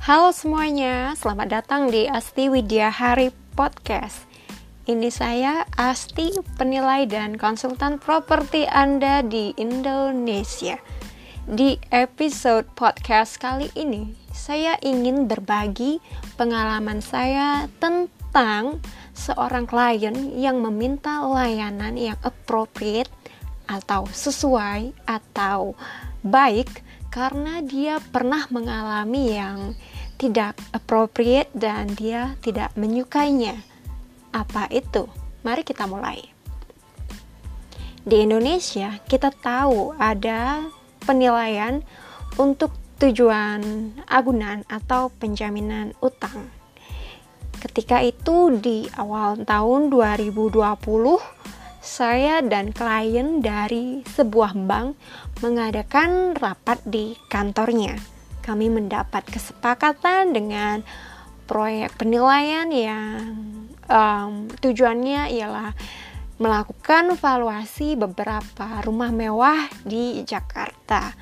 Halo semuanya, selamat datang di Asti Widya Hari Podcast. Ini saya Asti, penilai dan konsultan properti Anda di Indonesia. Di episode podcast kali ini, saya ingin berbagi pengalaman saya tentang seorang klien yang meminta layanan yang appropriate atau sesuai atau baik karena dia pernah mengalami yang tidak appropriate dan dia tidak menyukainya. Apa itu? Mari kita mulai. Di Indonesia, kita tahu ada penilaian untuk tujuan agunan atau penjaminan utang. Ketika itu di awal tahun 2020 saya dan klien dari sebuah bank mengadakan rapat di kantornya. Kami mendapat kesepakatan dengan proyek penilaian yang um, tujuannya ialah melakukan valuasi beberapa rumah mewah di Jakarta.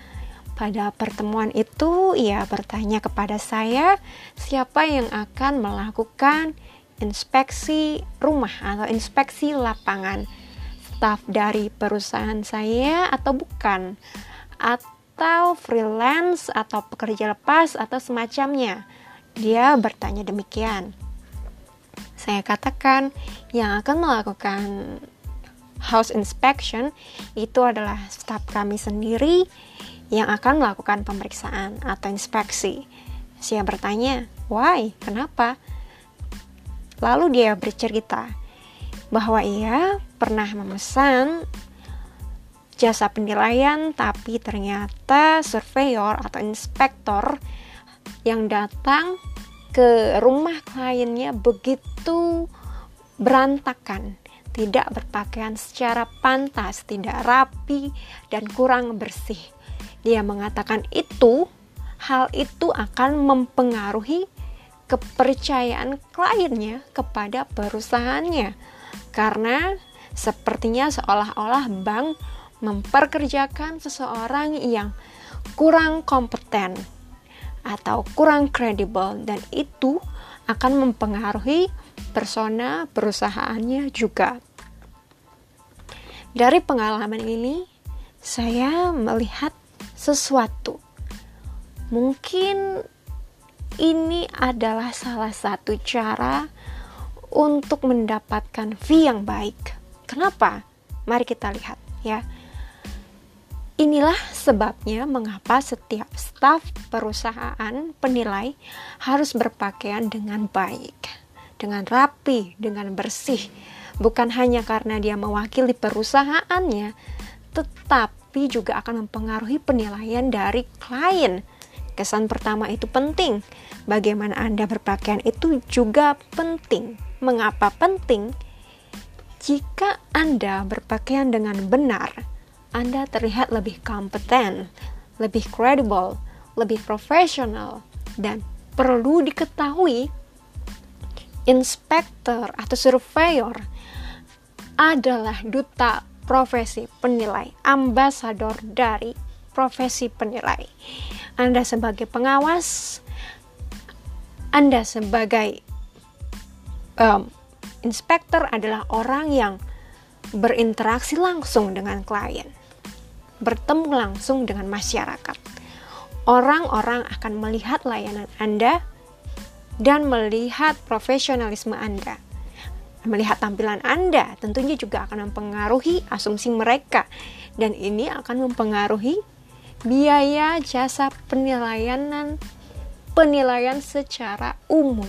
Pada pertemuan itu, ia bertanya kepada saya siapa yang akan melakukan inspeksi rumah atau inspeksi lapangan staff dari perusahaan saya atau bukan? Atau freelance atau pekerja lepas atau semacamnya? Dia bertanya demikian. Saya katakan yang akan melakukan house inspection itu adalah staff kami sendiri yang akan melakukan pemeriksaan atau inspeksi. Saya bertanya why? Kenapa? Lalu dia bercerita bahwa ia pernah memesan jasa penilaian tapi ternyata surveyor atau inspektor yang datang ke rumah kliennya begitu berantakan, tidak berpakaian secara pantas, tidak rapi dan kurang bersih. Dia mengatakan itu hal itu akan mempengaruhi kepercayaan kliennya kepada perusahaannya karena sepertinya seolah-olah bank memperkerjakan seseorang yang kurang kompeten atau kurang kredibel dan itu akan mempengaruhi persona perusahaannya juga. Dari pengalaman ini, saya melihat sesuatu. Mungkin ini adalah salah satu cara untuk mendapatkan fee yang baik. Kenapa? Mari kita lihat ya. Inilah sebabnya mengapa setiap staf perusahaan penilai harus berpakaian dengan baik, dengan rapi, dengan bersih. Bukan hanya karena dia mewakili perusahaannya, tetapi juga akan mempengaruhi penilaian dari klien. Kesan pertama itu penting. Bagaimana Anda berpakaian itu juga penting. Mengapa penting? Jika Anda berpakaian dengan benar, Anda terlihat lebih kompeten, lebih kredibel, lebih profesional, dan perlu diketahui inspektor atau surveyor adalah duta profesi penilai, ambasador dari profesi penilai. Anda sebagai pengawas, Anda sebagai um, inspektor adalah orang yang berinteraksi langsung dengan klien, bertemu langsung dengan masyarakat. Orang-orang akan melihat layanan Anda dan melihat profesionalisme Anda. Melihat tampilan Anda tentunya juga akan mempengaruhi asumsi mereka dan ini akan mempengaruhi biaya jasa penilaian penilaian secara umum.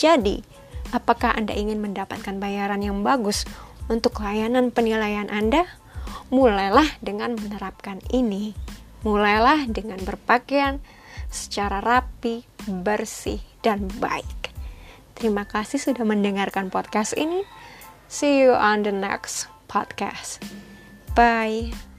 Jadi, apakah Anda ingin mendapatkan bayaran yang bagus untuk layanan penilaian Anda? Mulailah dengan menerapkan ini. Mulailah dengan berpakaian secara rapi, bersih, dan baik. Terima kasih sudah mendengarkan podcast ini. See you on the next podcast. Bye.